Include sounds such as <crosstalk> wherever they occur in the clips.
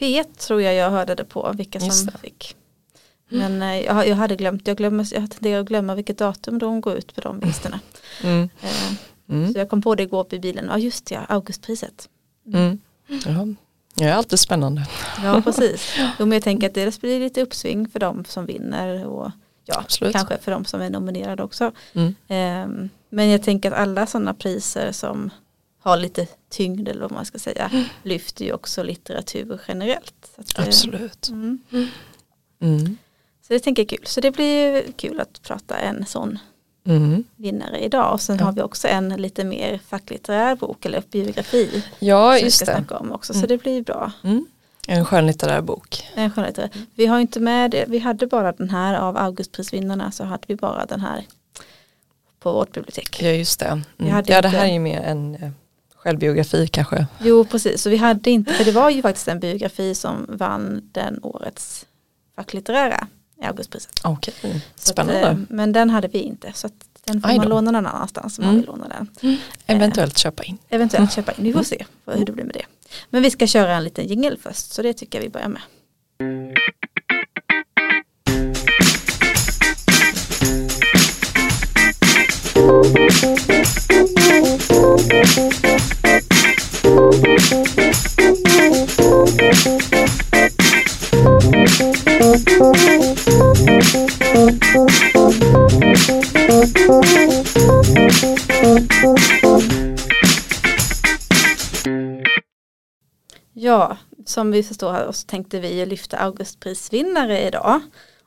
P1 tror jag jag hörde det på vilka som fick. Men eh, jag, jag hade glömt, jag, glömmer, jag tenderar att glömma vilket datum de går ut på de vinsterna. Mm. Eh, Mm. Så jag kom på det igår på bilen, ja just det, augustpriset. Mm. Ja. Det är alltid spännande. Ja precis. Jo, men jag tänker att det blir lite uppsving för de som vinner och ja, Absolut. kanske för de som är nominerade också. Mm. Ehm, men jag tänker att alla sådana priser som har lite tyngd eller vad man ska säga lyfter ju också litteratur generellt. Eh, Absolut. Mm. Mm. Så det tänker jag är kul. Så det blir ju kul att prata en sån Mm. vinnare idag. Och sen Ja. har vi också en lite mer facklitterär bok eller biografi. Ja som vi just ska det. snacka om också. Så Mm. det blir ju bra. Mm. En skönlitterär bok. En skönlitterär. Vi har inte med det. Vi hade bara den här av Augustprisvinnarna så hade vi bara den här på vårt bibliotek. Ja just det. Mm. Ja det här är ju mer en eh, självbiografi kanske. Jo precis, så vi hade inte, för det var ju faktiskt en biografi som vann den årets facklitterära i Augustpriset. Okej, Så att, spännande. eh, men den hade vi inte så att den får man låna någon annanstans om man Mm. vill låna den. Eventuellt köpa in. Eventuellt <laughs> köpa in, vi får se hur det blir med det. Men vi ska köra en liten jingel först så det tycker jag vi börjar med. Som vi förstår här så tänkte vi lyfta Augustprisvinnare idag.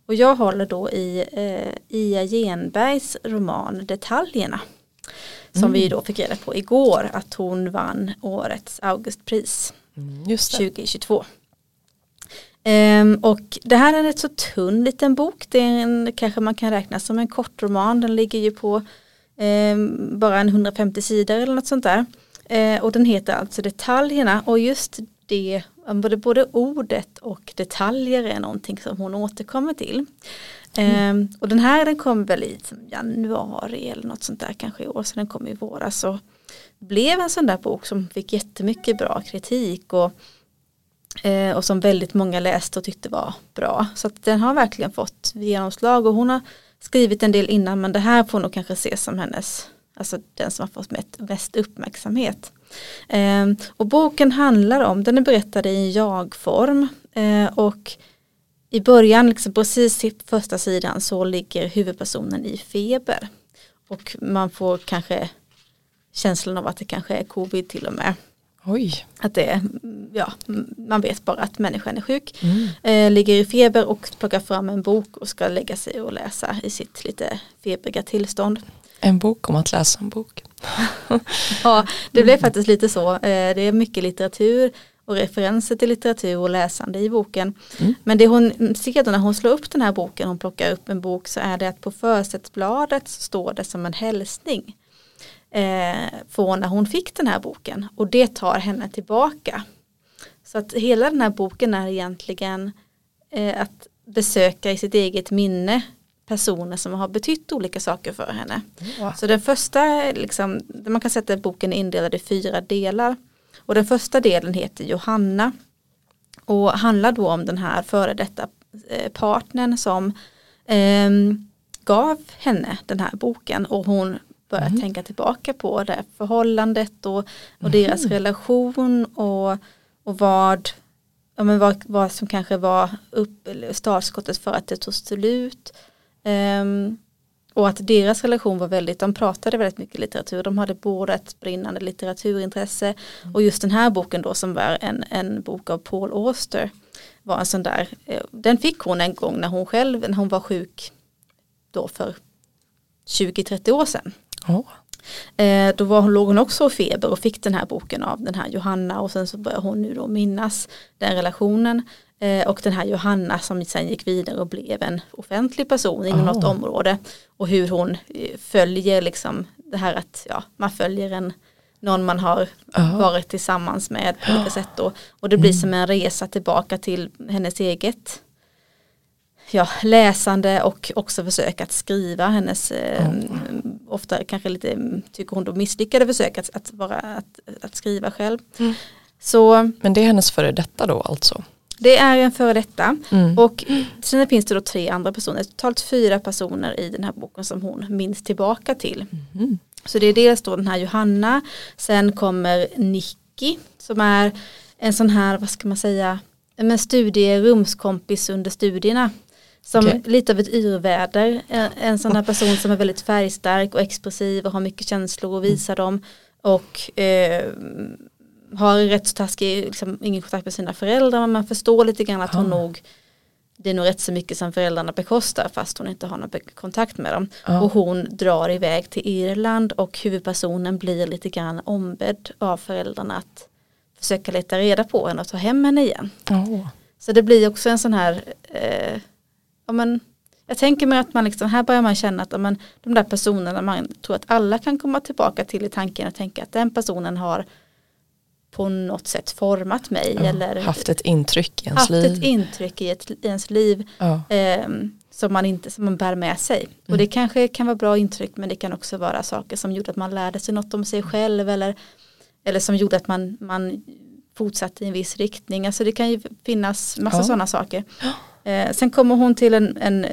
Och jag håller då i eh, Ia Genbergs roman Detaljerna. Som vi då fick reda på igår att hon vann årets Augustpris Mm, Just det. 2022. Ehm, och det här är en rätt så tunn liten bok. Det är en, kanske man kan räkna som en kortroman. Den ligger ju på ehm, bara en 150 sidor eller något sånt där. Eh, och den heter alltså Detaljerna och just det, både, både ordet och detaljer är någonting som hon återkommer till. Ehm, och den här den kom väl i januari eller något sånt där kanske i år, så den kom i våras. Och blev en sån där bok som fick jättemycket bra kritik och, eh, och som väldigt många läste och tyckte var bra. Så den har verkligen fått genomslag och hon har skrivit en del innan men det här får nog kanske ses som hennes, alltså den som har fått mest, mest uppmärksamhet. Eh, och boken handlar om, den är berättad i en jag-form eh, och i början, liksom precis i första sidan så ligger huvudpersonen i feber. Och man får kanske känslan av att det kanske är covid till och med. Oj. Att det ja, man vet bara att människan är sjuk. Mm. Eh, ligger i feber och plockar fram en bok och ska lägga sig och läsa i sitt lite febriga tillstånd. En bok om att läsa en bok. <laughs> Ja, det blev faktiskt lite så. Eh, det är mycket litteratur och referenser till litteratur och läsande i boken. Mm. Men det hon ser då när hon slår upp den här boken, hon plockar upp en bok så är det att på försättsbladet står det som en hälsning eh, från när hon fick den här boken och det tar henne tillbaka. Så att hela den här boken är egentligen eh, att besöka i sitt eget minne personer som har betytt olika saker för henne. Wow. Så den första, liksom, man kan sätta att boken är indelad i fyra delar. Och den första delen heter Johanna. Och handlar då om den här före detta eh, partnern som ehm, gav henne den här boken. Och hon börjar Mm. tänka tillbaka på det förhållandet och, och deras relation och, och vad, ja, men vad, vad som kanske var upp, startskottet för att det tog slut. Ehm, och att deras relation var väldigt, de pratade väldigt mycket litteratur, de hade båda ett brinnande litteraturintresse och just den här boken då som var en, en bok av Paul Auster var en sån där, eh, den fick hon en gång när hon själv, när hon var sjuk då för 20-30 år sedan. Eh, då var hon, låg hon också i feber och fick den här boken av den här Johanna och sen så började hon nu då minnas den relationen. Eh, och den här Johanna som sen gick vidare och blev en offentlig person inom Oh. något område. Och hur hon eh, följer liksom det här att ja, man följer en någon man har Ja. varit tillsammans med på olika sätt då. Och det blir som en resa tillbaka till hennes eget ja, läsande och också försök att skriva hennes eh, ofta kanske lite tycker hon då misslyckade försök att, att, vara, att, att skriva själv. Mm. Så Men det är hennes före detta då alltså? Det är en före detta. Mm. Och sen finns det då tre andra personer, totalt fyra personer i den här boken som hon minns tillbaka till. Mm. Så det är dels då den här Johanna, sen kommer Nicky som är en sån här, vad ska man säga, en studierumskompis under studierna. Som Okej. lite av ett yrväder, en, en sån här person som är väldigt färgstark och expressiv och har mycket känslor och visar dem. Och eh, har rätt så taskig, liksom, ingen kontakt med sina föräldrar men man förstår lite grann att hon Ah. nog det är nog rätt så mycket som föräldrarna bekostar fast hon inte har någon kontakt med dem. Ja. Och hon drar iväg till Irland och huvudpersonen blir lite grann ombedd av föräldrarna att försöka leta reda på henne och ta hem henne igen. Åh. Så det blir också en sån här, eh, ja, men, jag tänker mig att man liksom, här börjar man känna att men, de där personerna man tror att alla kan komma tillbaka till i tanken och tänka att den personen har på något sätt format mig Ja, eller haft ett intryck i ens haft liv. ett intryck i, ett, i ens liv ja. eh, som, man inte, som man bär med sig. Och Mm. det kanske kan vara bra intryck men det kan också vara saker som gjorde att man lärde sig något om sig själv eller, eller som gjorde att man, man fortsatte i en viss riktning. Alltså det kan ju finnas massa Ja. sådana saker. Eh, sen kommer hon till en, en eh,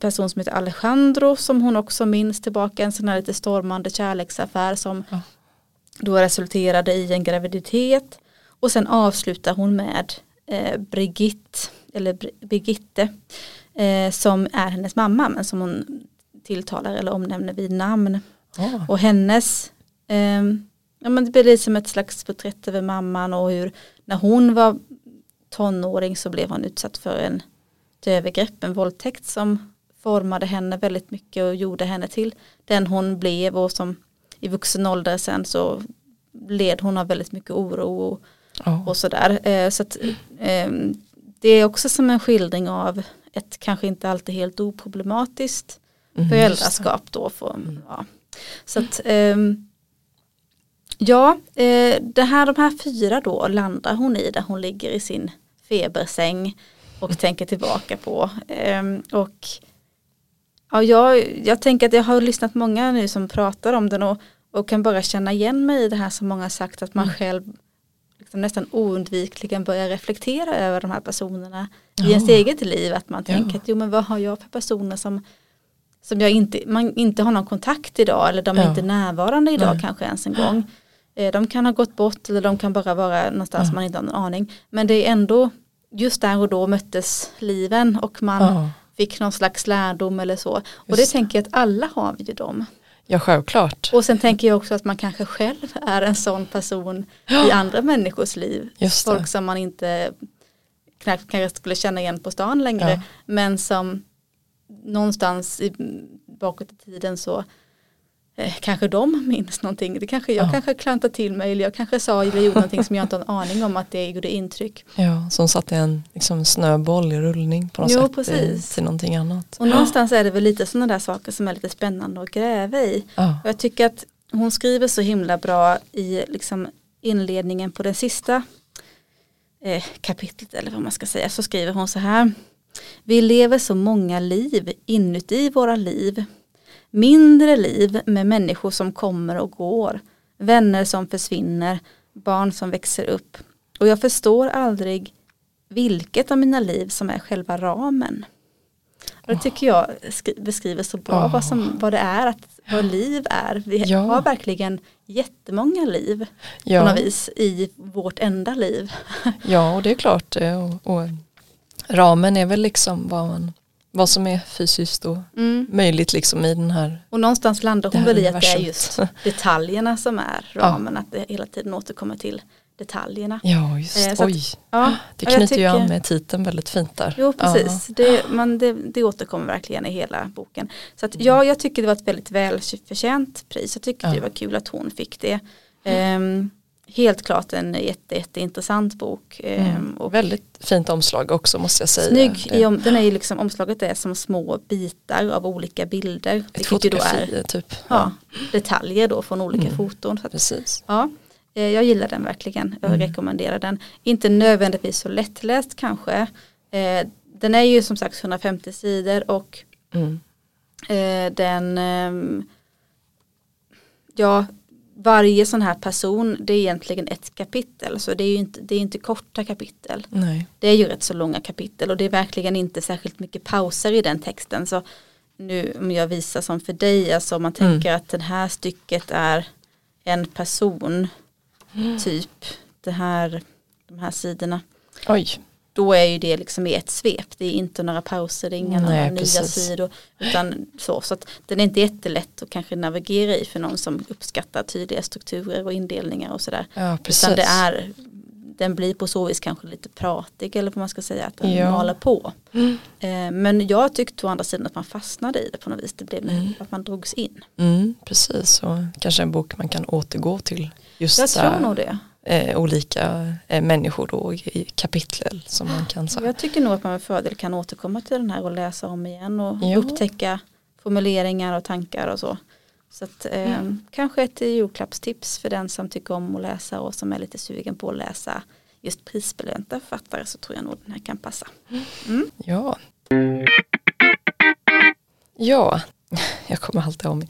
person som heter Alejandro som hon också minns tillbaka en sån här lite stormande kärleksaffär som Ja. Då resulterade i en graviditet och sen avslutar hon med eh, Brigitte, eller Bri- Birgitte eh, som är hennes mamma men som hon tilltalar eller omnämner vid namn. Ja. Och hennes, ehm, ja men det blir som ett slags porträtt över mamman och hur när hon var tonåring så blev hon utsatt för en ett övergrepp, en våldtäkt som formade henne väldigt mycket och gjorde henne till den hon blev och som i vuxen ålder sen så led hon av väldigt mycket oro och, Ja. och sådär. Eh, så att, eh, det är också som en skildring av ett kanske inte alltid helt oproblematiskt Mm, föräldraskap då. För, ja. Så att, ehm, ja, eh, det här, de här fyra då landar hon i där hon ligger i sin febersäng och tänker tillbaka på. Ehm, och ja, jag, jag tänker att jag har lyssnat många nu som pratar om den och, och kan bara känna igen mig i det här som många sagt att man själv liksom nästan oundvikligen börjar reflektera över de här personerna i Ja. ens eget liv. Att man Ja. tänker att jo men vad har jag för personer som som jag inte, man inte har någon kontakt idag eller de är Ja. inte närvarande idag Nej. kanske ens en gång. Eh, De kan ha gått bort eller de kan bara vara någonstans Ja. man inte har någon aning. Men det är ändå just där och då möttes liven och man Ja. fick någon slags lärdom eller så. Och det Just det. tänker jag att alla har vi ju dem. Ja, självklart. Och sen tänker jag också att man kanske själv är en sån person i andra människors liv. Folk som man inte knappt kanske skulle känna igen på stan längre. Ja. Men som någonstans i, bakåt i tiden så eh, kanske de minns någonting. Det kanske, jag Ja. kanske klantade till mig eller jag kanske sa eller gjorde någonting som jag inte har en aning om att det gjorde intryck. Ja, som satte en liksom, snöboll i rullning på något Jo, sätt i- precis. till någonting annat. Och någonstans är det väl lite sådana där saker som är lite spännande att gräva i. Ja. Och jag tycker att hon skriver så himla bra i liksom inledningen på den sista eh, kapitlet eller vad man ska säga så skriver hon så här. Vi lever så många liv inuti våra liv. Mindre liv med människor som kommer och går. Vänner som försvinner. Barn som växer upp. Och jag förstår aldrig vilket av mina liv som är själva ramen. Och det tycker jag skri- beskriver så bra Oh. vad, som, vad det är att vad liv är. Vi Ja. har verkligen jättemånga liv på Ja, något vis i vårt enda liv. ja, och det är klart. eh, Och, och ramen är väl liksom vad, man, vad som är fysiskt och Mm. möjligt liksom i den här. Och någonstans landar hon väl i att det är just detaljerna som är ramen, att det hela tiden återkommer till detaljerna. Ja, just Eh, så att- Oj, Ja, det ja, knyter ju an tycker- med titeln väldigt fint där. Jo precis, det, man, det, det återkommer verkligen i hela boken. Så att, ja, jag tycker det var ett väldigt välförtjänt pris. Jag tycker Ja. det var kul att hon fick det. Ehm, helt klart en jätte, jätteintressant bok. Ja. Ehm, Mm. och Väldigt fint omslag också måste jag säga. snygg, Det- den är ju liksom, omslaget är som små bitar av olika bilder. Ett fotografi är typ. ja, detaljer då från olika Mm. foton. Att, Precis. Ja, eh, jag gillar den verkligen. Jag Mm. rekommenderar den. Inte nödvändigtvis så lättläst kanske. Eh, Den är ju som sagt 150 sidor och Mm. eh, den ehm, ja, varje sån här person det är egentligen ett kapitel så det är ju inte, det är inte korta kapitel. Nej. Det är ju rätt så långa kapitel och det är verkligen inte särskilt mycket pauser i den texten. Så nu om jag visar som för dig, alltså om man Mm. tänker att det här stycket är en person, typ det här, de här sidorna. Oj, Då är ju det liksom i ett svep, det är inte några pauser, det är inga Nej, nya precis. sidor. Utan så, så att den är inte jättelätt att kanske navigera i för någon som uppskattar tydliga strukturer och indelningar och sådär. ja precis. Utan det är, den blir på så vis kanske lite pratig eller vad man ska säga, att den Ja. maler på. Mm. Eh, men jag tyckte å andra sidan att man fastnade i det på något vis, det blev Mm. att man drogs in. Mm, precis, och kanske en bok man kan återgå till just Jag tror nog det. Eh, olika eh, människor då i kapitel som man kan här, Jag tycker nog att man med fördel kan återkomma till den här och läsa om igen och Ja. upptäcka formuleringar och tankar och så. Så att, eh, kanske ett julklappstips för den som tycker om att läsa och som är lite sugen på att läsa just prisbelönta författare så tror jag nog den här kan passa. Ja. Ja, <laughs> jag kommer alltid om mig.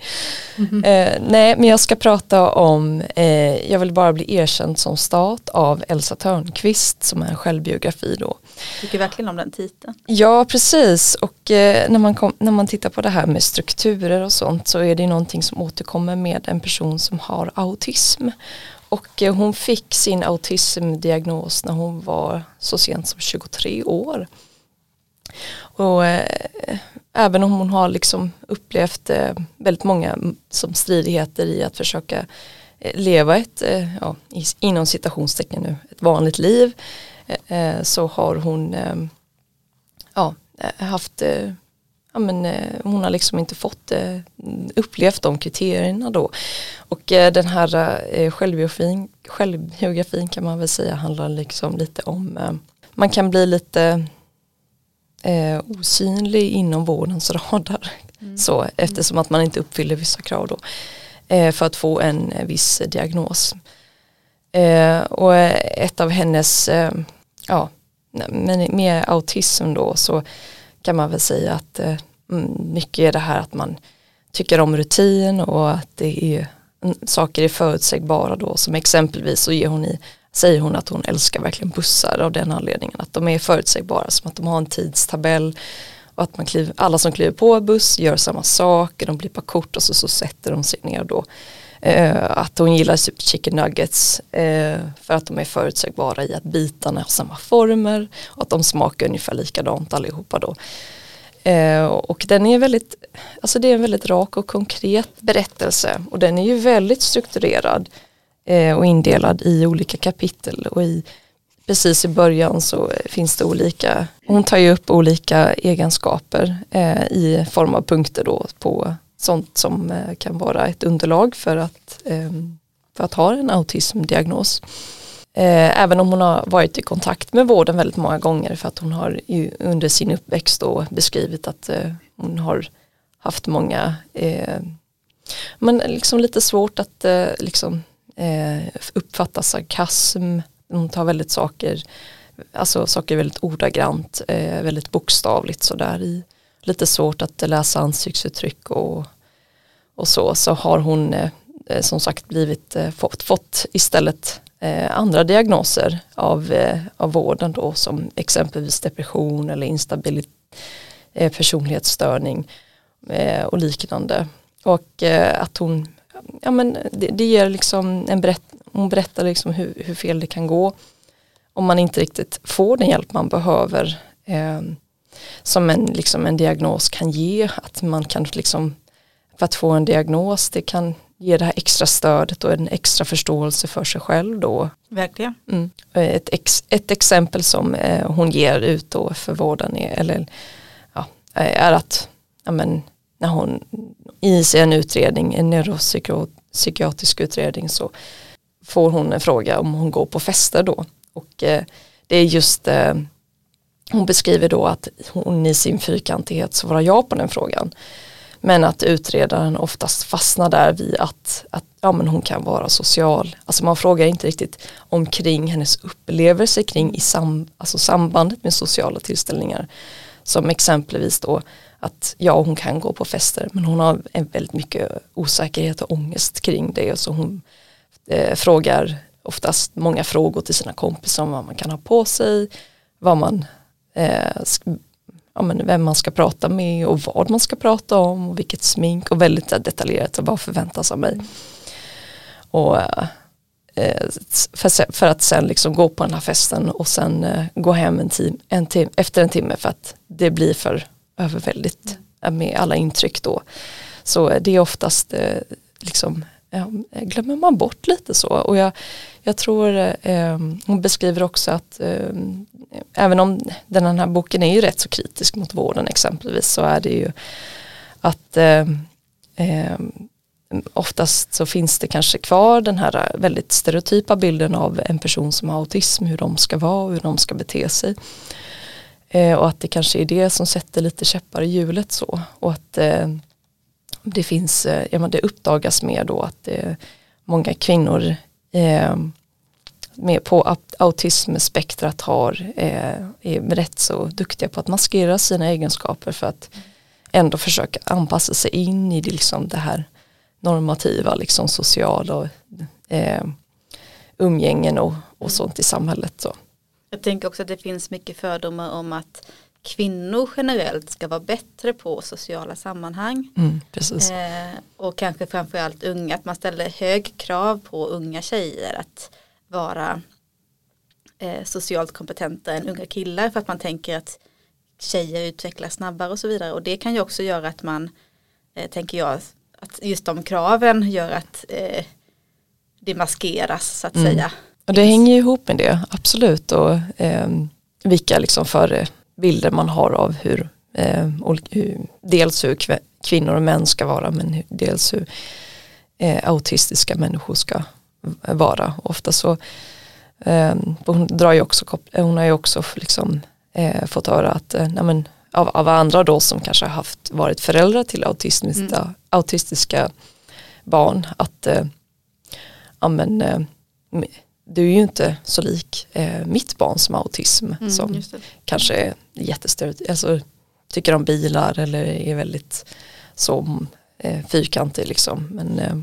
Eh, nej, men jag ska prata om eh, Jag vill bara bli erkänd som stat av Elsa Törnqvist som är en självbiografi då. Tycker verkligen om den titeln. Ja, precis. Och eh, när, man kom, när man tittar på det här med strukturer och sånt så är det någonting som återkommer med en person som har autism. Och eh, hon fick sin autismdiagnos när hon var så sent som 23 år. Och eh, även om hon har liksom upplevt eh, väldigt många som stridigheter i att försöka eh, leva ett, eh, ja, i, inom citationstecken nu, ett vanligt liv eh, eh så har hon eh, ja, eh, haft eh, ja, men, eh, hon har liksom inte fått eh, upplevt de kriterierna då. Och eh, den här eh, självbiografin, självbiografin kan man väl säga handlar liksom lite om eh, man kan bli lite eh, osynlig inom vårdens radar. Så, eftersom att man inte uppfyller vissa krav då. Eh, för att få en eh, viss diagnos. Eh, och eh, ett av hennes, eh, ja, men med autism då så kan man väl säga att mm, mycket är det här att man tycker om rutin och att det är mm, saker är förutsägbara då som exempelvis så ger hon i säger hon att hon älskar verkligen bussar av den anledningen att de är förutsägbara som att de har en tidstabell och att man kliver, alla som kliver på en buss gör samma sak, de blippar kort och så, så sätter de sig ner då. Eh, att hon gillar typ chicken nuggets eh, för att de är förutsägbara i att bitarna har samma former och att de smakar ungefär likadant allihopa då. Eh, och den är väldigt, alltså det är en väldigt rak och konkret berättelse och den är ju väldigt strukturerad eh, och indelad i olika kapitel och i precis i början så finns det olika, hon tar ju upp olika egenskaper eh, i form av punkter då på sånt som eh, kan vara ett underlag för att, eh, för att ha en autismdiagnos. Eh, även om hon har varit i kontakt med vården väldigt många gånger för att hon har ju under sin uppväxt då beskrivit att eh, hon har haft många eh, men liksom lite svårt att liksom, eh, uppfattar sarkasm. Hon tar väldigt saker, alltså saker väldigt ordagrant, eh, väldigt bokstavligt sådär i. Lite svårt att läsa ansiktsuttryck och, och så. Så har hon eh, som sagt blivit, eh, fått, fått istället eh, andra diagnoser av, eh, av vården då som exempelvis depression eller instabilitet, eh, personlighetsstörning eh, och liknande. Och eh, att hon, ja men det, det ger liksom en berätt, hon berättar liksom hur, hur fel det kan gå om man inte riktigt får den hjälp man behöver eh, som en, liksom en diagnos kan ge, att man kan liksom för att få en diagnos, det kan ge det här extra stödet och en extra förståelse för sig själv då. Verkligen. Mm. Ett, ex, ett exempel som eh, hon ger ut då för vården är, eller, ja, är att ja, men, när hon i en utredning, en neuropsykiatrisk utredning så får hon en fråga om hon går på fester då. Och eh, det är just, eh, hon beskriver då att hon i sin fyrkantighet svarar ja på den frågan. Men att utredaren oftast fastnar där vid att, att ja, men hon kan vara social. Alltså man frågar inte riktigt omkring hennes upplevelse kring i sam, alltså sambandet med sociala tillställningar. Som exempelvis då att ja hon kan gå på fester men hon har en väldigt mycket osäkerhet och ångest kring det. Så hon eh, frågar oftast många frågor till sina kompisar om vad man kan ha på sig, vad man, eh, ja, men vem man ska prata med och vad man ska prata om och vilket smink och väldigt detaljerat och vad förväntas av mig. Och eh, för, för, att sen liksom gå på den här festen och sen eh, gå hem en tim, en tim, efter en timme för att det blir för överväldigt eh, med alla intryck då. Så det är oftast eh, liksom glömmer man bort lite så och jag, jag tror eh, hon beskriver också att eh, även om den här boken är ju rätt så kritisk mot vården exempelvis så är det ju att eh, eh, oftast så finns det kanske kvar den här väldigt stereotypa bilden av en person som har autism, hur de ska vara och hur de ska bete sig. Eh, och att det kanske är det som sätter lite käppar i hjulet så och att eh, det finns, eh, ja men det uppdagas mer då att det många kvinnor eh, med på autismspektrat har, eh, är rätt så duktiga på att maskera sina egenskaper för att ändå försöka anpassa sig in i det, liksom det här normativa, liksom sociala och, eh, umgängen och, och sånt i samhället. Så. Jag tänker också att det finns mycket fördomar om att kvinnor generellt ska vara bättre på sociala sammanhang. Mm, eh, och kanske framförallt unga, att man ställer hög krav på unga tjejer att vara eh, socialt kompetenta än unga killar för att man tänker att tjejer utvecklas snabbare och så vidare. Och det kan ju också göra att man, eh, tänker jag, att just de kraven gör att eh, det maskeras så att mm. säga. Och det hänger ihop med det, absolut. Och eh, vilka liksom för bilder man har av hur, eh, hur dels hur kvinnor och män ska vara men dels hur eh, autistiska människor ska vara. Ofta så eh, hon, drar ju också, hon har ju också liksom, eh, fått höra att eh, nej av, av, andra då som kanske har haft, varit föräldrar till autistiska, mm. autistiska barn att eh, ja, men, eh, du är ju inte så lik eh, mitt barn som har autism mm, som kanske är jättestörd, alltså tycker om bilar eller är väldigt så eh, fyrkantig liksom. Men, eh,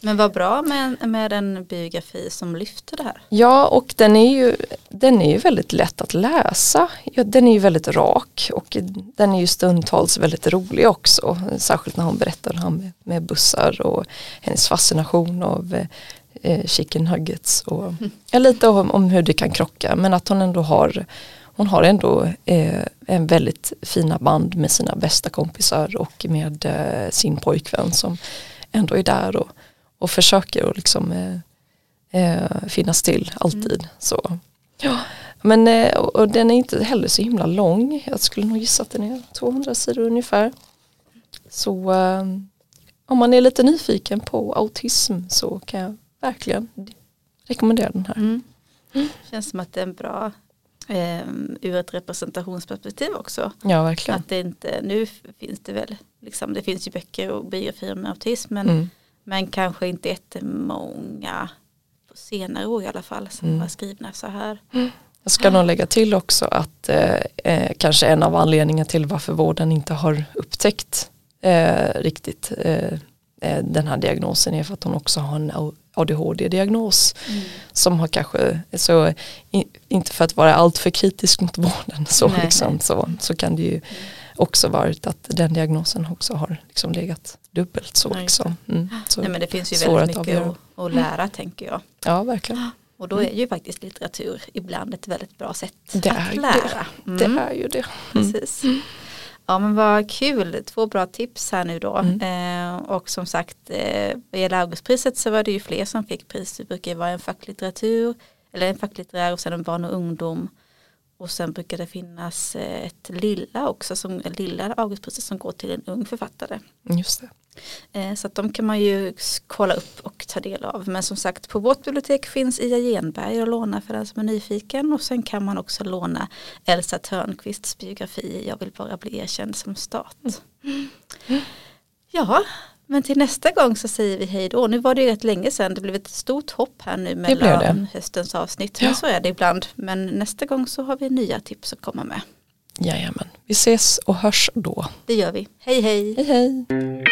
men vad bra med, med en biografi som lyfter det här. Ja och den är ju, den är ju väldigt lätt att läsa. Ja, den är ju väldigt rak och den är ju stundtals väldigt rolig också. Särskilt när hon berättar med, med bussar och hennes fascination av eh, chicken nuggets och ja, lite om, om, hur det kan krocka men att hon ändå har hon har ändå eh, en väldigt fina band med sina bästa kompisar och med eh, sin pojkvän som ändå är där och, och försöker att liksom eh, eh, finnas till alltid. Mm. Så. Ja. Men eh, och den är inte heller så himla lång. Jag skulle nog gissa att den är 200 sidor ungefär. Så eh, om man är lite nyfiken på autism så kan jag verkligen rekommendera den här. Mm. Mm. Känns som att det är en bra eh, ur ett representationsperspektiv också. Ja verkligen. Att det inte, nu finns det väl, liksom, det finns ju böcker och biografier med autism men, mm. men kanske inte jättemånga på senare år i alla fall som mm. var skrivna så här. Mm. Jag ska nog lägga till också att eh, eh, kanske en av anledningarna till varför vården inte har upptäckt eh, riktigt eh, eh, den här diagnosen är för att hon också har en ADHD-diagnos mm. som har kanske, så, inte för att vara alltför kritisk mot vården så, nej, liksom, nej. så, så kan det ju också varit att den diagnosen också har liksom legat dubbelt så. Liksom. Mm, så nej, men det finns ju väldigt mycket att, att, lära mm. tänker jag. Ja verkligen. Och då är ju faktiskt litteratur ibland ett väldigt bra sätt det att lära. Det. Mm. det är ju det. Precis. Ja men vad kul, två bra tips här nu då. Mm. Eh, och som sagt, eh, vad gäller Augustpriset så var det ju fler som fick pris. Det brukar ju vara en facklitteratur, eller en facklitterär och sen en barn och ungdom. Och sen brukar det finnas eh, ett lilla också, som, lilla Augustpriset som går till en ung författare. Just det. Eh, så att de kan man ju kolla upp och ta del av. Men som sagt på vårt bibliotek finns Ia Genberg att låna för den som är nyfiken. Och sen kan man också låna Elsa Törnqvists biografi Jag vill bara bli erkänd som stat. Mm. Ja, men till nästa gång så säger vi hej då. Nu var det ju rätt länge sedan. Det blev ett stort hopp här nu mellan höstens avsnitt. Men ja. så är det ibland. Men nästa gång så har vi nya tips att komma med. Jajamän, vi ses och hörs då. Det gör vi. Hej hej. Hej hej.